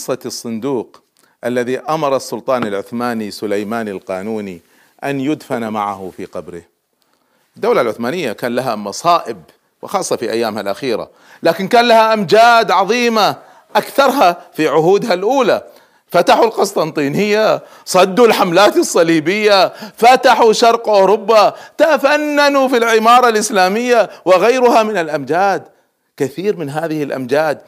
قصة الصندوق الذي أمر السلطان العثماني سليمان القانوني أن يدفن معه في قبره. الدولة العثمانية كان لها مصائب وخاصة في أيامها الأخيرة لكن كان لها أمجاد عظيمة أكثرها في عهودها الأولى. فتحوا القسطنطينية صدوا الحملات الصليبية فتحوا شرق أوروبا تفننوا في العمارة الإسلامية وغيرها من الأمجاد. كثير من هذه الأمجاد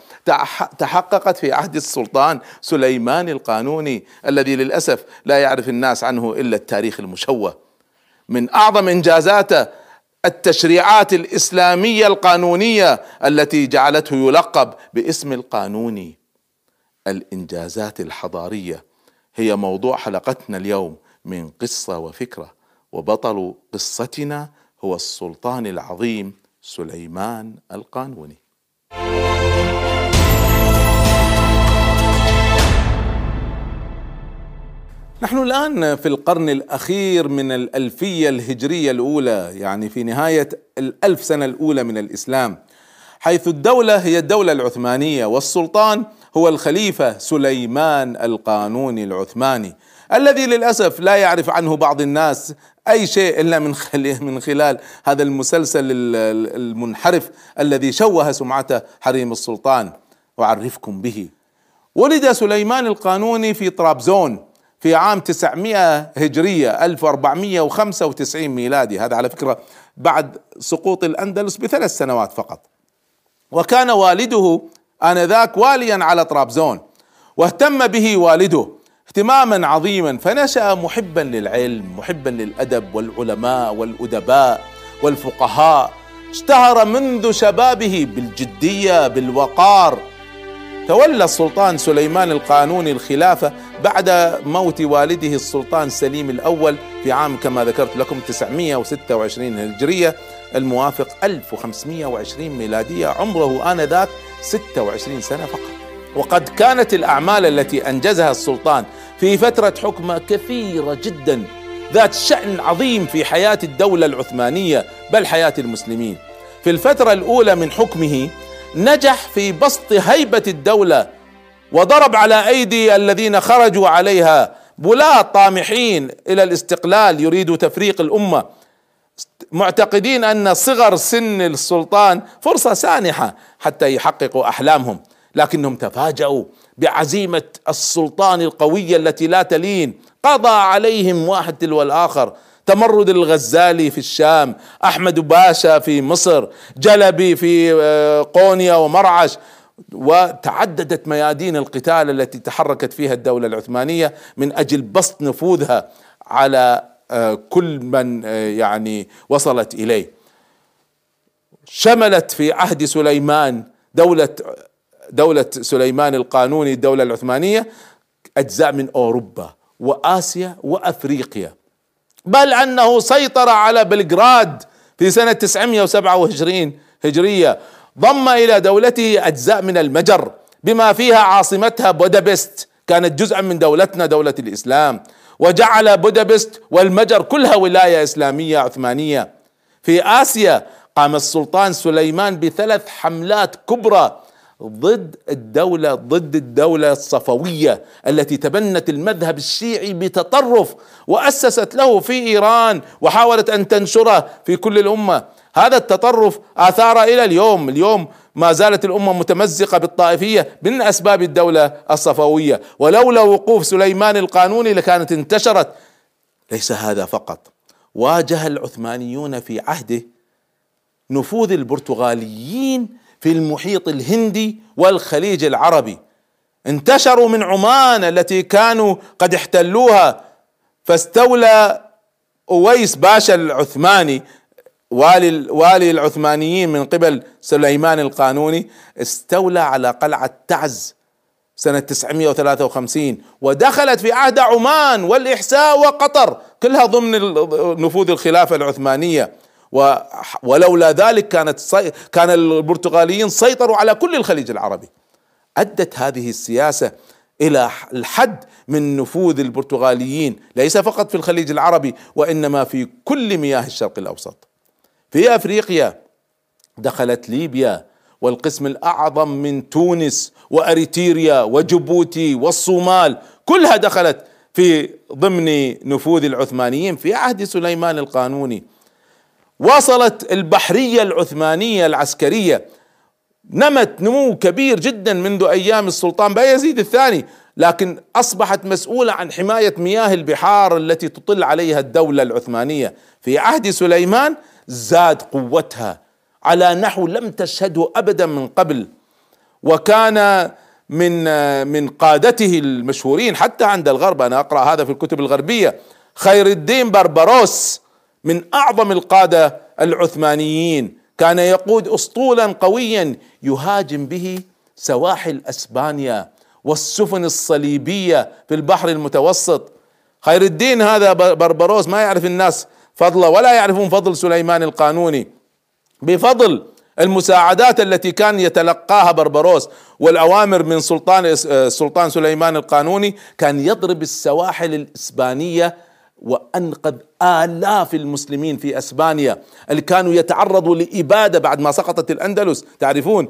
تحققت في عهد السلطان سليمان القانوني الذي للأسف لا يعرف الناس عنه إلا التاريخ المشوه. من أعظم إنجازاته التشريعات الإسلامية القانونية التي جعلته يلقب باسم القانوني الإنجازات الحضارية هي موضوع حلقتنا اليوم من قصة وفكرة وبطل قصتنا هو السلطان العظيم سليمان القانوني. نحن الآن في القرن الأخير من الألفية الهجرية الأولى يعني في نهاية الألف سنة الأولى من الإسلام حيث الدولة هي الدولة العثمانية والسلطان هو الخليفة سليمان القانوني العثماني. الذي للأسف لا يعرف عنه بعض الناس أي شيء إلا من من خلال هذا المسلسل المنحرف الذي شوه سمعته حريم السلطان. أعرفكم به. ولد سليمان القانوني في طرابزون في عام 900 هجرية 1495 ميلادي. هذا على فكرة بعد سقوط الأندلس بثلاث سنوات فقط. وكان والده آنذاك واليا على طرابزون واهتم به والده. اهتماما عظيما فنشأ محبا للعلم محبا للأدب والعلماء والأدباء والفقهاء. اشتهر منذ شبابه بالجدية بالوقار. تولى السلطان سليمان القانوني الخلافة بعد موت والده السلطان سليم الأول في عام كما ذكرت لكم 926 هجرية الموافق 1520 ميلادية عمره آنذاك 26 سنة فقط. وقد كانت الأعمال التي أنجزها السلطان في فترة حكمه كثيرة جدا ذات شأن عظيم في حياة الدولة العثمانية بل حياة المسلمين. في الفترة الأولى من حكمه نجح في بسط هيبة الدولة وضرب على أيدي الذين خرجوا عليها بلاة طامحين إلى الاستقلال يريدوا تفريق الأمة. معتقدين أن صغر سن السلطان فرصة سانحة حتى يحققوا أحلامهم. لكنهم تفاجأوا بعزيمة السلطان القوية التي لا تلين. قضى عليهم واحد تلو الآخر. تمرد الغزالي في الشام أحمد باشا في مصر جلبي في آه، قونيا ومرعش. وتعددت ميادين القتال التي تحركت فيها الدولة العثمانية من أجل بسط نفوذها على آه، كل من آه، يعني وصلت إليه. شملت في عهد سليمان دولة دولة سليمان القانوني الدولة العثمانية أجزاء من أوروبا وآسيا وأفريقيا. بل أنه سيطر على بلغراد في سنة 927 هجرية. ضم إلى دولته أجزاء من المجر بما فيها عاصمتها بودابست. كانت جزءا من دولتنا دولة الإسلام. وجعل بودابست والمجر كلها ولاية إسلامية عثمانية. في آسيا قام السلطان سليمان بثلاث حملات كبرى ضد الدولة ضد الدولة الصفوية التي تبنت المذهب الشيعي بتطرف وأسست له في إيران وحاولت أن تنشره في كل الأمة. هذا التطرف آثار إلى اليوم. اليوم ما زالت الأمة متمزقة بالطائفية من أسباب الدولة الصفوية. ولولا وقوف سليمان القانوني لكانت انتشرت. ليس هذا فقط. واجه العثمانيون في عهده نفوذ البرتغاليين في المحيط الهندي والخليج العربي. انتشروا من عمان التي كانوا قد احتلوها فاستولى أويس باشا العثماني والي والي العثمانيين من قبل سليمان القانوني استولى على قلعة تعز سنة 953 ودخلت في عهد عمان والإحساء وقطر كلها ضمن نفوذ الخلافة العثمانية. ولولا ذلك كانت كان البرتغاليين سيطروا على كل الخليج العربي. أدت هذه السياسة إلى الحد من نفوذ البرتغاليين ليس فقط في الخليج العربي وإنما في كل مياه الشرق الأوسط. في أفريقيا دخلت ليبيا والقسم الأعظم من تونس واريتريا وجيبوتي والصومال كلها دخلت في ضمن نفوذ العثمانيين في عهد سليمان القانوني. وصلت البحرية العثمانية العسكرية. نمت نمو كبير جدا منذ أيام السلطان بايزيد الثاني لكن أصبحت مسؤولة عن حماية مياه البحار التي تطل عليها الدولة العثمانية. في عهد سليمان زاد قوتها على نحو لم تشهده ابدا من قبل. وكان من من قادته المشهورين حتى عند الغرب أنا أقرأ هذا في الكتب الغربية خير الدين بربروس من أعظم القادة العثمانيين. كان يقود اسطولا قويا يهاجم به سواحل أسبانيا والسفن الصليبية في البحر المتوسط. خير الدين هذا بربروس ما يعرف الناس فضله ولا يعرفون فضل سليمان القانوني. بفضل المساعدات التي كان يتلقاها بربروس والأوامر من سلطان السلطان سليمان القانوني كان يضرب السواحل الإسبانية وانقذ آلاف المسلمين في أسبانيا اللي كانوا يتعرضوا لإبادة بعد ما سقطت الأندلس. تعرفون؟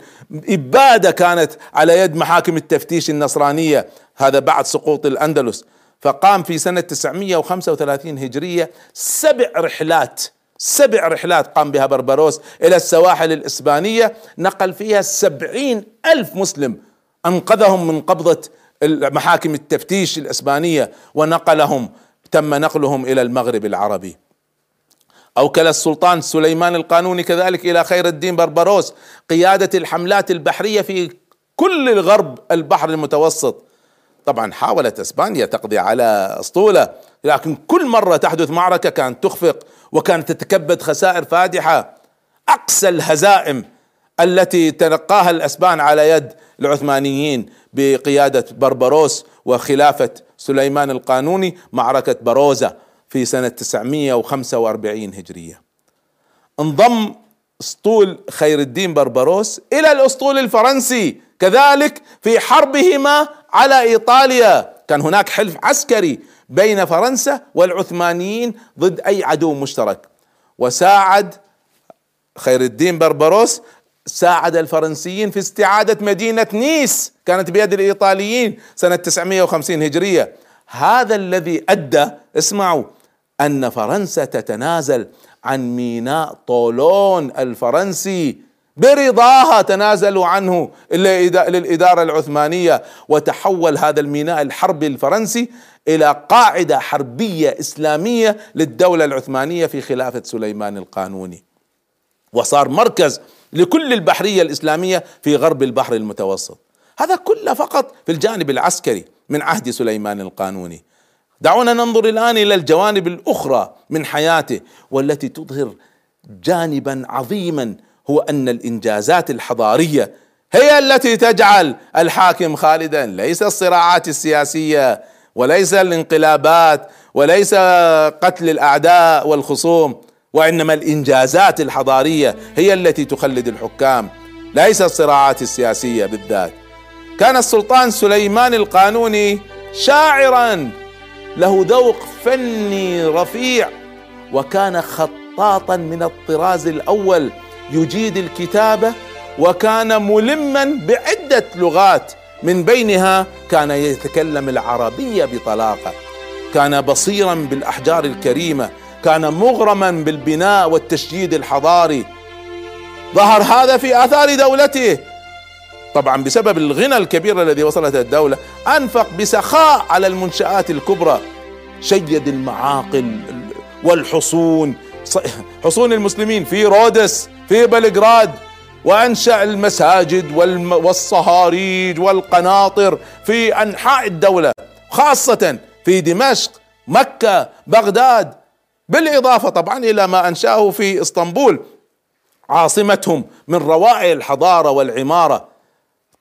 إبادة كانت على يد محاكم التفتيش النصرانية هذا بعد سقوط الأندلس. فقام في سنة 935 هجرية سبع رحلات سبع رحلات قام بها بربروس إلى السواحل الإسبانية. نقل فيها سبعين ألف مسلم أنقذهم من قبضة محاكم التفتيش الإسبانية ونقلهم تم نقلهم إلى المغرب العربي. أوكل السلطان سليمان القانوني كذلك إلى خير الدين بربروس قيادة الحملات البحرية في كل الغرب البحر المتوسط. طبعا حاولت إسبانيا تقضي على أسطولة لكن كل مرة تحدث معركة كانت تخفق وكانت تتكبد خسائر فادحة. أقسى الهزائم التي تلقاها الإسبان على يد العثمانيين بقيادة بربروس وخلافة سليمان القانوني معركة بروزة في سنة 945 هجرية. انضم أسطول خير الدين بربروس إلى الأسطول الفرنسي كذلك في حربهما على إيطاليا كان هناك حلف عسكري بين فرنسا والعثمانيين ضد أي عدو مشترك وساعد خير الدين بربروس ساعد الفرنسيين في استعادة مدينة نيس. كانت بيد الإيطاليين سنة 950 هجرية. هذا الذي أدى اسمعوا أن فرنسا تتنازل عن ميناء طولون الفرنسي. برضاها تنازلوا عنه للإدارة العثمانية. وتحول هذا الميناء الحربي الفرنسي إلى قاعدة حربية إسلامية للدولة العثمانية في خلافة سليمان القانوني. وصار مركز لكل البحرية الإسلامية في غرب البحر المتوسط. هذا كله فقط في الجانب العسكري من عهد سليمان القانوني. دعونا ننظر الآن إلى الجوانب الأخرى من حياته والتي تظهر جانبا عظيما هو أن الإنجازات الحضارية هي التي تجعل الحاكم خالدا. ليس الصراعات السياسية وليس الانقلابات وليس قتل الأعداء والخصوم. وإنما الإنجازات الحضارية هي التي تخلد الحكام ليس الصراعات السياسية بالذات. كان السلطان سليمان القانوني شاعرا له ذوق فني رفيع وكان خطاطا من الطراز الأول يجيد الكتابة وكان ملما بعدة لغات. من بينها كان يتكلم العربية بطلاقة. كان بصيرا بالأحجار الكريمة كان مغرما بالبناء والتشييد الحضاري. ظهر هذا في آثار دولته. طبعا بسبب الغنى الكبير الذي وصلت الدولة أنفق بسخاء على المنشآت الكبرى. شيد المعاقل والحصون. حصون المسلمين في رودس في بلغراد. وأنشأ المساجد والصهاريج والقناطر في أنحاء الدولة خاصة في دمشق مكة بغداد. بالإضافة طبعا إلى ما أنشأه في إسطنبول عاصمتهم من روائع الحضارة والعمارة.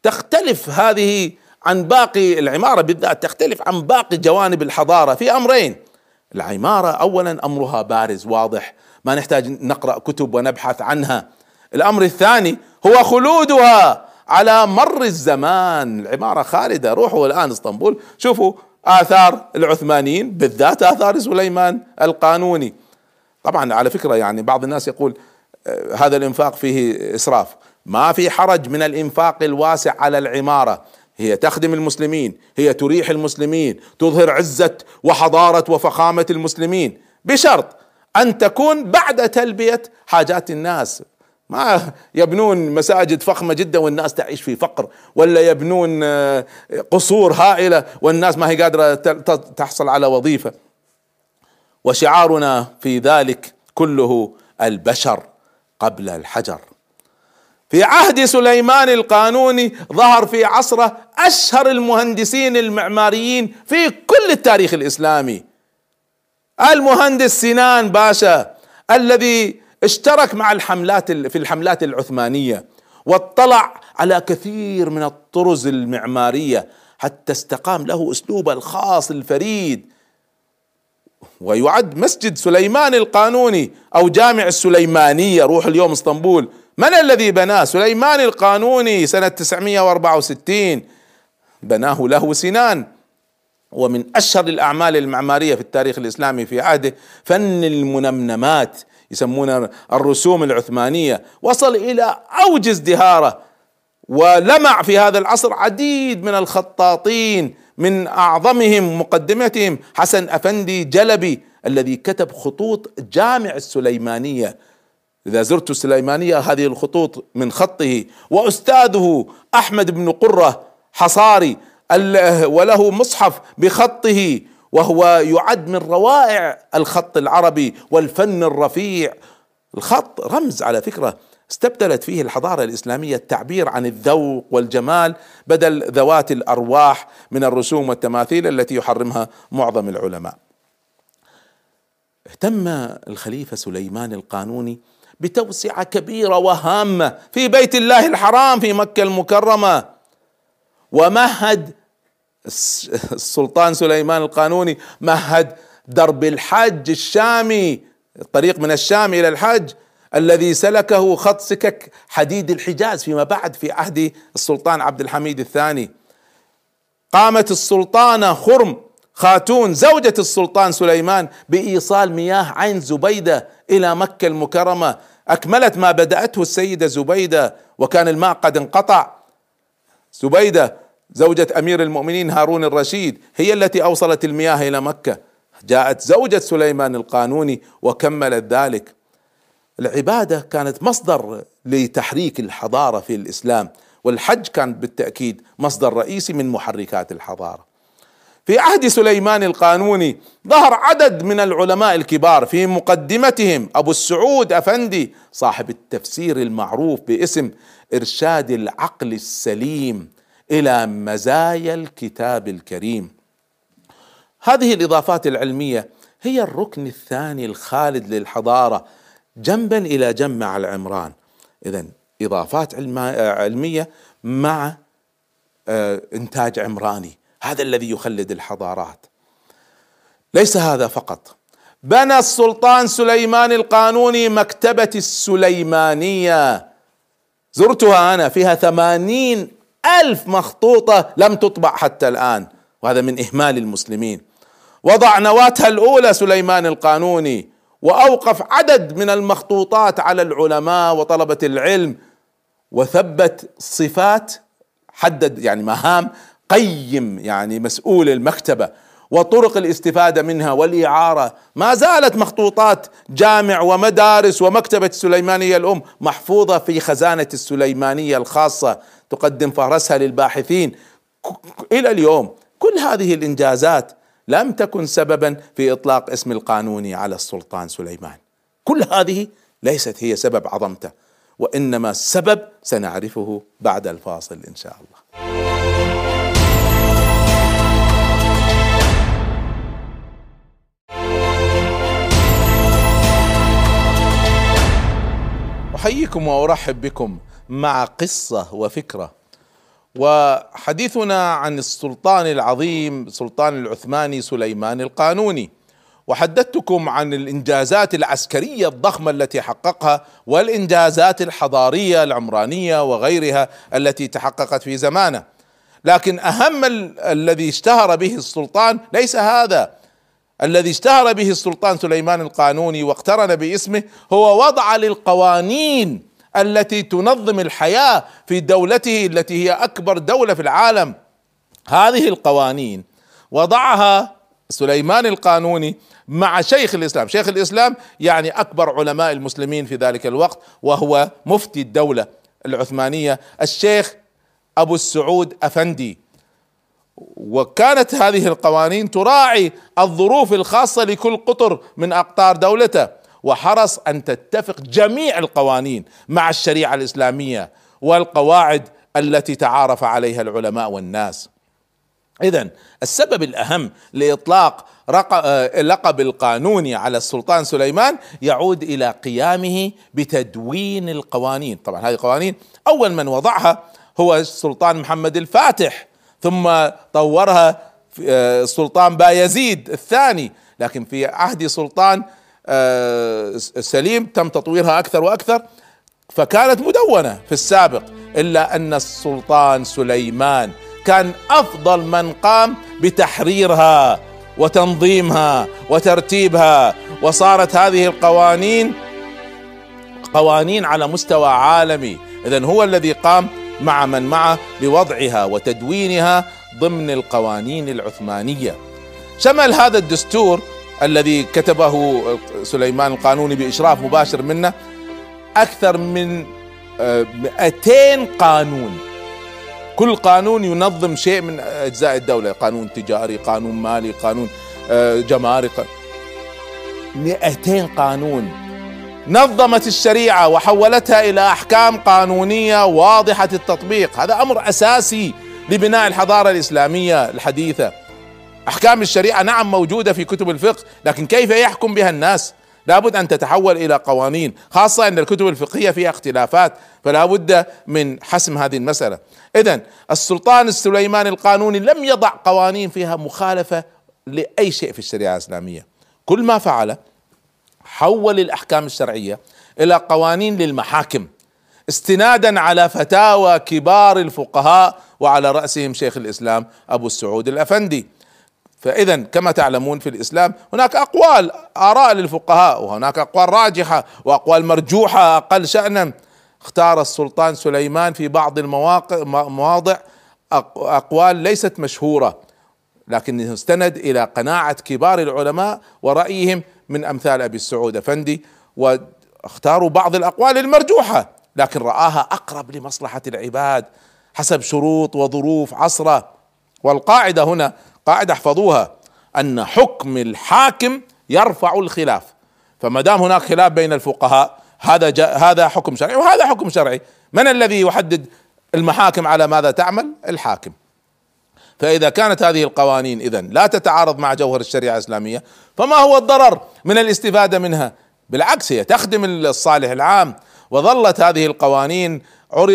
تختلف هذه عن باقي العمارة بالذات تختلف عن باقي جوانب الحضارة في أمرين. العمارة اولا أمرها بارز واضح ما نحتاج نقرأ كتب ونبحث عنها. الأمر الثاني هو خلودها على مر الزمان. العمارة خالدة روحوا الآن إسطنبول. شوفوا آثار العثمانيين بالذات آثار سليمان القانوني. طبعا على فكرة يعني بعض الناس يقول آه، هذا الإنفاق فيه إسراف. ما في حرج من الإنفاق الواسع على العمارة. هي تخدم المسلمين هي تريح المسلمين تظهر عزة وحضارة وفخامة المسلمين. بشرط أن تكون بعد تلبية حاجات الناس. ما يبنون مساجد فخمة جدا والناس تعيش في فقر ولا يبنون آه، قصور هائلة والناس ما هي قادرة تحصل على وظيفة. وشعارنا في ذلك كله البشر قبل الحجر. في عهد سليمان القانوني ظهر في عصره أشهر المهندسين المعماريين في كل التاريخ الإسلامي. المهندس سنان باشا الذي اشترك مع الحملات في الحملات العثمانية واطلع على كثير من الطرز المعمارية حتى استقام له اسلوبه الخاص الفريد. ويعد مسجد سليمان القانوني أو جامع السليمانية روح اليوم إسطنبول. من الذي بناه؟ سليمان القانوني سنة 964 بناه له سنان. ومن أشهر الأعمال المعمارية في التاريخ الإسلامي في عهده فن المنمنمات. يسمونها الرسوم العثمانية. وصل إلى أوج ازدهاره ولمع في هذا العصر عديد من الخطاطين من أعظمهم مقدمتهم. حسن أفندي جلبي الذي كتب خطوط جامع السليمانية. إذا زرت السليمانية هذه الخطوط من خطه. وأستاذه أحمد بن قرة حصاري وله مصحف بخطه. وهو يعد من روائع الخط العربي والفن الرفيع الخط رمز على فكرة استبدلت فيه الحضارة الإسلامية التعبير عن الذوق والجمال بدل ذوات الأرواح من الرسوم والتماثيل التي يحرمها معظم العلماء. اهتم الخليفة سليمان القانوني بتوسعة كبيرة وهامة في بيت الله الحرام في مكة المكرمة ومهد السلطان سليمان القانوني مهد درب الحج الشامي الطريق من الشام إلى الحج الذي سلكه خط سكك حديد الحجاز فيما بعد في عهد السلطان عبد الحميد الثاني. قامت السلطانة خرم خاتون زوجة السلطان سليمان بإيصال مياه عين زبيدة إلى مكة المكرمة. أكملت ما بدأته السيدة زبيدة وكان الماء قد انقطع. زبيدة زوجة أمير المؤمنين هارون الرشيد هي التي أوصلت المياه إلى مكة. جاءت زوجة سليمان القانوني وكملت ذلك. العبادة كانت مصدر لتحريك الحضارة في الإسلام والحج كان بالتأكيد مصدر رئيسي من محركات الحضارة. في عهد سليمان القانوني ظهر عدد من العلماء الكبار في مقدمتهم. أبو السعود أفندي صاحب التفسير المعروف باسم إرشاد العقل السليم. إلى مزايا الكتاب الكريم. هذه الإضافات العلمية هي الركن الثاني الخالد للحضارة جنبا إلى جنب مع العمران. اذا إضافات علمية مع آه، إنتاج عمراني. هذا الذي يخلد الحضارات. ليس هذا فقط. بنى السلطان سليمان القانوني مكتبة السليمانية. زرتها أنا فيها ثمانين ألف مخطوطة لم تطبع حتى الآن وهذا من إهمال المسلمين. وضع نواتها الأولى سليمان القانوني وأوقف عدد من المخطوطات على العلماء وطلبة العلم وثبت صفات حدد يعني مهام قيم يعني مسؤول المكتبة. وطرق الاستفادة منها والإعارة. ما زالت مخطوطات جامع ومدارس ومكتبة السليمانية الأم محفوظة في خزانة السليمانية الخاصة. تقدم فهرسها للباحثين. إلى اليوم كل هذه الإنجازات لم تكن سببا في إطلاق اسم القانوني على السلطان سليمان. كل هذه ليست هي سبب عظمته وإنما السبب سنعرفه بعد الفاصل إن شاء الله. أحييكم وأرحب بكم مع قصة وفكرة. وحديثنا عن السلطان العظيم السلطان العثماني سليمان القانوني. وحدثتكم عن الإنجازات العسكرية الضخمة التي حققها والإنجازات الحضارية العمرانية وغيرها التي تحققت في زمانه. لكن أهم الذي اشتهر به السلطان ليس هذا الذي اشتهر به السلطان سليمان القانوني واقترن باسمه هو وضع للقوانين التي تنظم الحياة في دولته التي هي أكبر دولة في العالم. هذه القوانين وضعها سليمان القانوني مع شيخ الإسلام، شيخ الإسلام يعني أكبر علماء المسلمين في ذلك الوقت وهو مفتي الدولة العثمانية الشيخ أبو السعود أفندي. وكانت هذه القوانين تراعي الظروف الخاصة لكل قطر من أقطار دولته. وحرص أن تتفق جميع القوانين مع الشريعة الإسلامية والقواعد التي تعارف عليها العلماء والناس. اذا السبب الأهم لإطلاق آه، لقب القانوني على السلطان سليمان يعود إلى قيامه بتدوين القوانين. طبعا هذه القوانين أول من وضعها هو السلطان محمد الفاتح. ثم طورها آه، السلطان بايزيد الثاني. لكن في عهد سلطان آه، سليم تم تطويرها أكثر وأكثر فكانت مدونة في السابق إلا أن السلطان سليمان كان أفضل من قام بتحريرها وتنظيمها وترتيبها وصارت هذه القوانين قوانين على مستوى عالمي. اذا هو الذي قام مع من معه بوضعها وتدوينها ضمن القوانين العثمانية. شمل هذا الدستور الذي كتبه سليمان القانوني بإشراف مباشر منه أكثر من 200 آه، قانون. كل قانون ينظم شيء من أجزاء الدولة قانون تجاري قانون مالي قانون آه، جمارك 200 قانون. نظمت الشريعة وحولتها إلى أحكام قانونية واضحة التطبيق. هذا أمر أساسي لبناء الحضارة الإسلامية الحديثة. أحكام الشريعة نعم موجودة في كتب الفقه لكن كيف يحكم بها الناس؟ لابد أن تتحول إلى قوانين خاصة أن الكتب الفقهية فيها اختلافات فلا بد من حسم هذه المسألة. اذا السلطان السليماني القانوني لم يضع قوانين فيها مخالفة لأي شيء في الشريعة الإسلامية. كل ما فعله حول الأحكام الشرعية إلى قوانين للمحاكم استنادا على فتاوى كبار الفقهاء وعلى رأسهم شيخ الإسلام أبو السعود الأفندي. فاذا كما تعلمون في الإسلام هناك أقوال آراء للفقهاء وهناك أقوال راجحة وأقوال مرجوحة أقل شأنا. اختار السلطان سليمان في بعض المواقع مواضع أقوال ليست مشهورة لكنه استند إلى قناعة كبار العلماء ورأيهم من أمثال أبي السعود أفندي واختاروا بعض الأقوال المرجوحة لكن رآها أقرب لمصلحة العباد حسب شروط وظروف عصره. والقاعدة هنا قاعدة احفظوها أن حكم الحاكم يرفع الخلاف. فما دام هناك خلاف بين الفقهاء هذا هذا حكم شرعي وهذا حكم شرعي. من الذي يحدد المحاكم على ماذا تعمل؟ الحاكم. فإذا كانت هذه القوانين اذا لا تتعارض مع جوهر الشريعة الإسلامية فما هو الضرر من الاستفادة منها؟ بالعكس هي تخدم الصالح العام وظلت هذه القوانين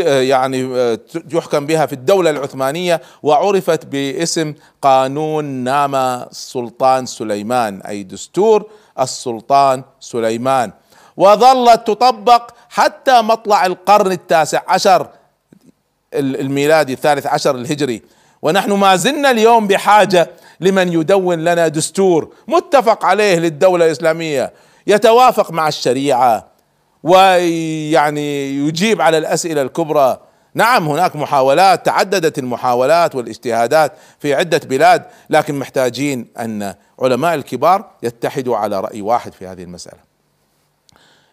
يعني يحكم بها في الدولة العثمانية وعرفت باسم قانون نام السلطان سليمان أي دستور السلطان سليمان. وظلت تطبق حتى مطلع القرن التاسع عشر الميلادي الثالث عشر الهجري. ونحن ما زلنا اليوم بحاجة لمن يدون لنا دستور متفق عليه للدولة الإسلامية يتوافق مع الشريعة ويعني يجيب على الأسئلة الكبرى. نعم هناك محاولات تعددت المحاولات والاجتهادات في عدة بلاد لكن محتاجين أن علماء الكبار يتحدوا على رأي واحد في هذه المسألة.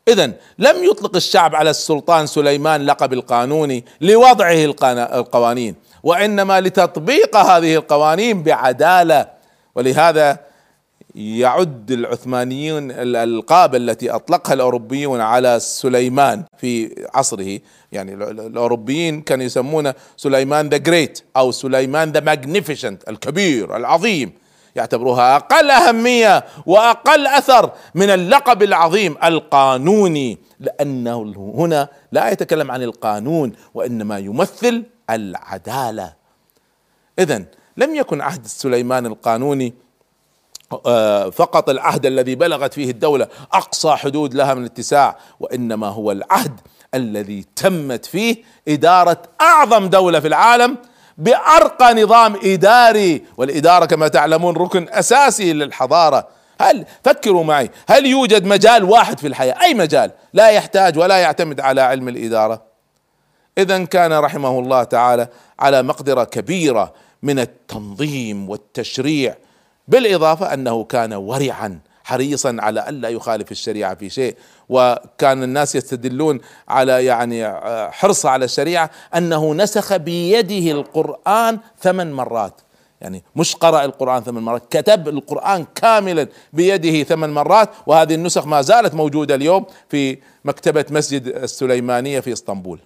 اذا لم يطلق الشعب على السلطان سليمان لقب القانوني لوضعه القوانين. وإنما لتطبيق هذه القوانين بعدالة. ولهذا يعد العثمانيون الألقاب التي أطلقها الأوروبيون على سليمان في عصره. يعني الأوروبيين كانوا يسمونه سليمان the Great أو سليمان the Magnificent الكبير العظيم. يعتبروها أقل أهمية وأقل أثر من اللقب العظيم القانوني. لأنه هنا لا يتكلم عن القانون وإنما يمثل العدالة. اذا لم يكن عهد سليمان القانوني آه، فقط العهد الذي بلغت فيه الدولة أقصى حدود لها من الاتساع وإنما هو العهد الذي تمت فيه إدارة أعظم دولة في العالم بأرقى نظام إداري. والإدارة كما تعلمون ركن أساسي للحضارة. هل فكروا معي هل يوجد مجال واحد في الحياة؟ أي مجال؟ لا يحتاج ولا يعتمد على علم الإدارة. إذا كان رحمه الله تعالى على مقدرة كبيرة من التنظيم والتشريع بالإضافة أنه كان ورعا حريصا على ألا يخالف الشريعة في شيء. وكان الناس يستدلون على يعني حرصه على الشريعة أنه نسخ بيده القرآن ثمان مرات. يعني مش قرأ القرآن ثمان مرات كتب القرآن كاملا بيده ثمان مرات وهذه النسخ ما زالت موجودة اليوم في مكتبة مسجد السليمانية في إسطنبول.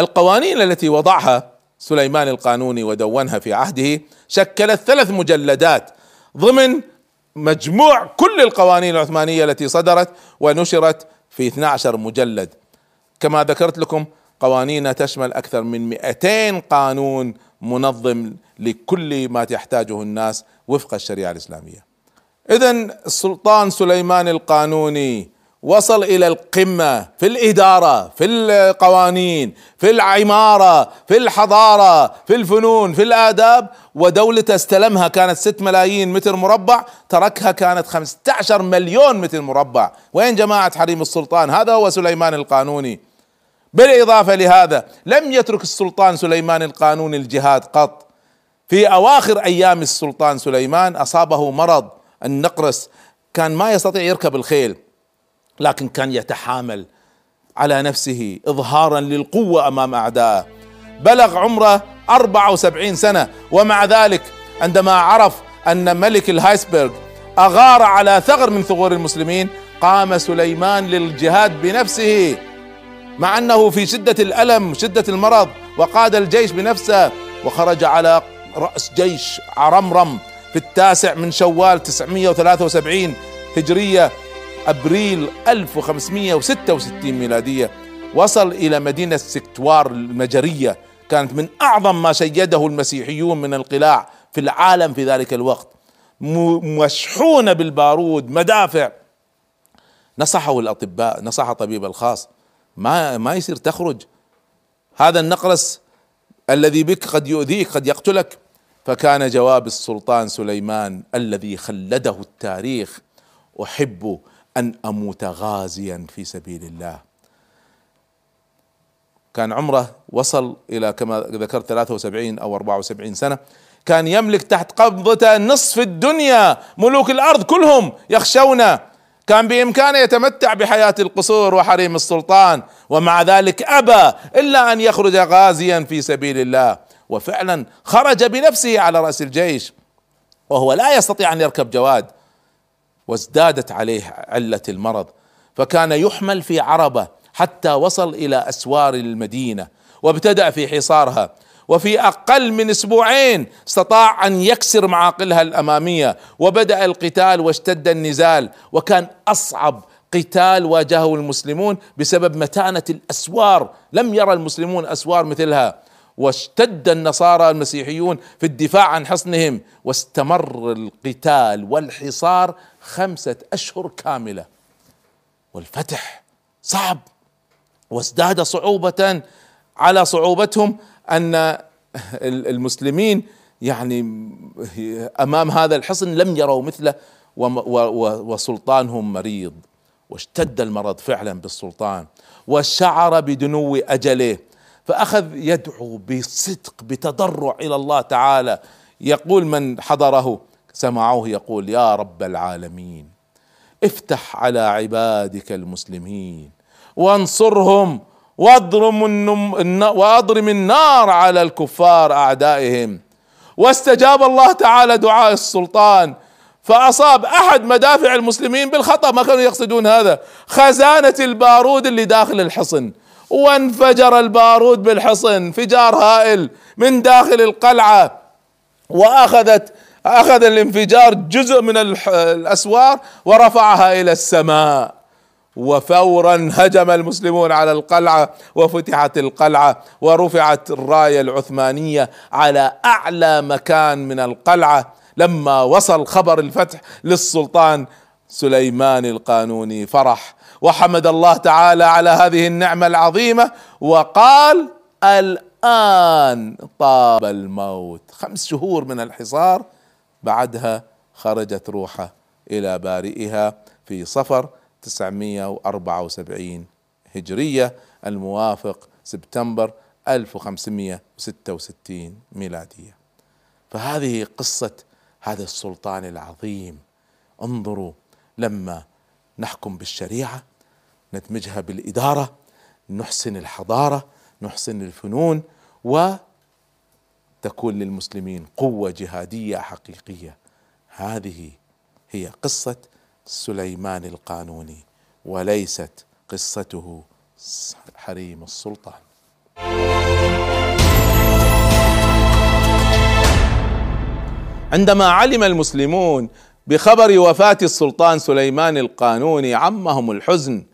القوانين التي وضعها سليمان القانوني ودونها في عهده شكلت ثلاث مجلدات ضمن مجموع كل القوانين العثمانية التي صدرت ونشرت في 12 مجلد. كما ذكرت لكم قوانين تشمل أكثر من 200 قانون منظم لكل ما تحتاجه الناس وفق الشريعة الإسلامية. إذا السلطان سليمان القانوني وصل إلى القمة في الإدارة في القوانين في العمارة في الحضارة في الفنون في الآداب. ودولته استلمها كانت 6 ملايين متر مربع تركها كانت 15 مليون متر مربع. وين جماعة حريم السلطان؟ هذا هو سليمان القانوني. بالإضافة لهذا لم يترك السلطان سليمان القانوني الجهاد قط. في أواخر أيام السلطان سليمان أصابه مرض النقرس. كان ما يستطيع يركب الخيل. لكن كان يتحامل على نفسه اظهارا للقوة أمام اعدائه بلغ عمره 74 سنة ومع ذلك عندما عرف أن ملك الهايسبرغ أغار على ثغر من ثغور المسلمين قام سليمان للجهاد بنفسه مع أنه في شدة الألم شدة المرض وقاد الجيش بنفسه وخرج على رأس جيش عرمرم في التاسع من شوال 973 هجرية أبريل 1566 ميلادية وصل إلى مدينة سكتوار المجرية كانت من أعظم ما شيده المسيحيون من القلاع في العالم في ذلك الوقت. مشحونه بالبارود مدافع. نصحه الأطباء نصح طبيب الخاص ما ما يصير تخرج. هذا النقرس الذي بك قد يؤذيك قد يقتلك. فكان جواب السلطان سليمان الذي خلده التاريخ أحب أن أموت غازيا في سبيل الله. كان عمره وصل إلى كما ذكرت 73 أو 74 سنة. كان يملك تحت قبضته نصف الدنيا ملوك الأرض كلهم يخشونه. كان بإمكانه يتمتع بحياة القصور وحريم السلطان ومع ذلك أبى إلا أن يخرج غازيا في سبيل الله. وفعلا خرج بنفسه على رأس الجيش وهو لا يستطيع أن يركب جواد. وازدادت عليه علة المرض فكان يحمل في عربة حتى وصل إلى أسوار المدينة وابتدأ في حصارها وفي أقل من أسبوعين استطاع أن يكسر معاقلها الأمامية وبدأ القتال واشتد النزال وكان أصعب قتال واجهه المسلمون بسبب متانة الأسوار لم يرى المسلمون أسوار مثلها واشتد النصارى المسيحيون في الدفاع عن حصنهم واستمر القتال والحصار خمسة أشهر كاملة. والفتح صعب. وازداد صعوبة على صعوبتهم أن المسلمين يعني أمام هذا الحصن لم يروا مثله وسلطانهم مريض. واشتد المرض فعلا بالسلطان. وشعر بدنو أجله. فأخذ يدعو بصدق بتضرع إلى الله تعالى. يقول من حضره سمعوه يقول يا رب العالمين افتح على عبادك المسلمين وانصرهم واضرم النار على الكفار أعدائهم. واستجاب الله تعالى دعاء السلطان فأصاب أحد مدافع المسلمين بالخطأ. ما كانوا يقصدون هذا؟ خزانة البارود اللي داخل الحصن. وانفجر البارود بالحصن انفجار هائل من داخل القلعة وأخذت أخذ الانفجار جزء من الأسوار ورفعها إلى السماء. وفورا هجم المسلمون على القلعة وفتحت القلعة ورفعت الراية العثمانية على أعلى مكان من القلعة. لما وصل خبر الفتح للسلطان سليمان القانوني فرح وحمد الله تعالى على هذه النعمة العظيمة وقال الآن طاب الموت. خمس شهور من الحصار بعدها خرجت روحه إلى بارئها في صفر 974 هجرية الموافق سبتمبر 1566 ميلادية. فهذه قصة هذا السلطان العظيم. انظروا لما نحكم بالشريعة ندمجها بالإدارة نحسن الحضارة نحسن الفنون وتكون للمسلمين قوة جهادية حقيقية. هذه هي قصة سليمان القانوني وليست قصته حريم السلطان. عندما علم المسلمون بخبر وفاة السلطان سليمان القانوني عمهم الحزن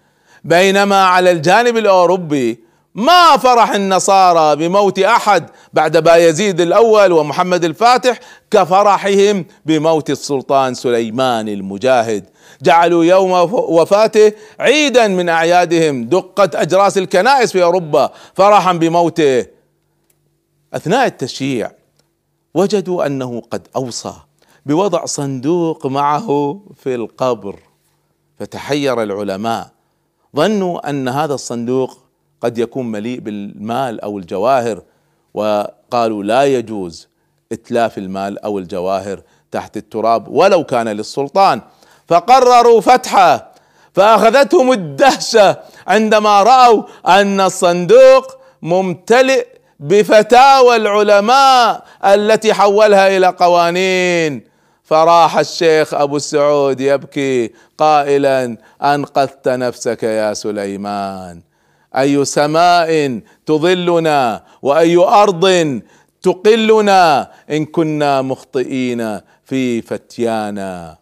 بينما على الجانب الأوروبي ما فرح النصارى بموت أحد بعد بايزيد الأول ومحمد الفاتح كفرحهم بموت السلطان سليمان المجاهد. جعلوا يوم وفاته عيدا من أعيادهم. دقت أجراس الكنائس في أوروبا فرحا بموته. أثناء التشييع وجدوا أنه قد أوصى بوضع صندوق معه في القبر. فتحير العلماء. ظنوا أن هذا الصندوق قد يكون مليء بالمال أو الجواهر. وقالوا لا يجوز إتلاف المال أو الجواهر تحت التراب ولو كان للسلطان. فقرروا فتحه فأخذتهم الدهشة عندما رأوا أن الصندوق ممتلئ بفتاوى العلماء التي حولها إلى قوانين. فراح الشيخ أبو السعود يبكي قائلا أنقذت نفسك يا سليمان. أي سماء تظلنا وأي أرض تقلنا إن كنا مخطئين في فتيانا.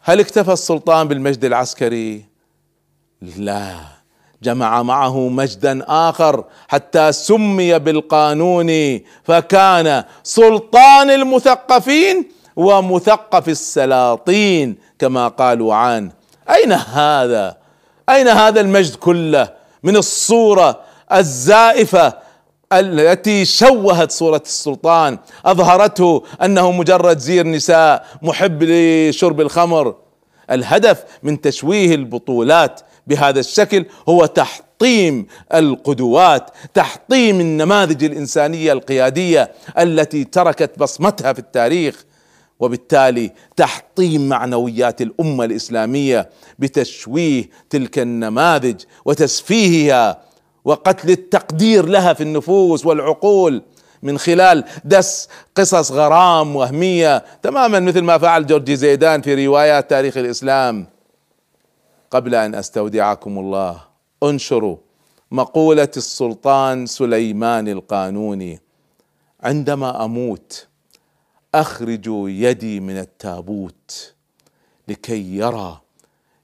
هل اكتفى السلطان بالمجد العسكري؟ لا. جمع معه مجدا آخر حتى سمي بالقانون فكان سلطان المثقفين ومثقف السلاطين كما قالوا عنه أين هذا؟ أين هذا المجد كله من الصورة الزائفة التي شوهت صورة السلطان؟ أظهرته أنه مجرد زير نساء محب لشرب الخمر. الهدف من تشويه البطولات بهذا الشكل هو تحطيم القدوات تحطيم النماذج الإنسانية القيادية التي تركت بصمتها في التاريخ. وبالتالي تحطيم معنويات الأمة الإسلامية بتشويه تلك النماذج وتسفيهها وقتل التقدير لها في النفوس والعقول من خلال دس قصص غرام وهمية تماما مثل ما فعل جورجي زيدان في روايات تاريخ الإسلام. قبل أن أستودعكم الله انشروا مقولة السلطان سليمان القانوني. عندما أموت اخرجوا يدي من التابوت لكي يرى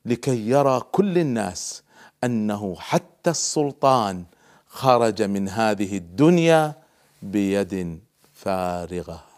لكي يرى كل الناس أنه حتى السلطان خرج من هذه الدنيا بيد فارغة.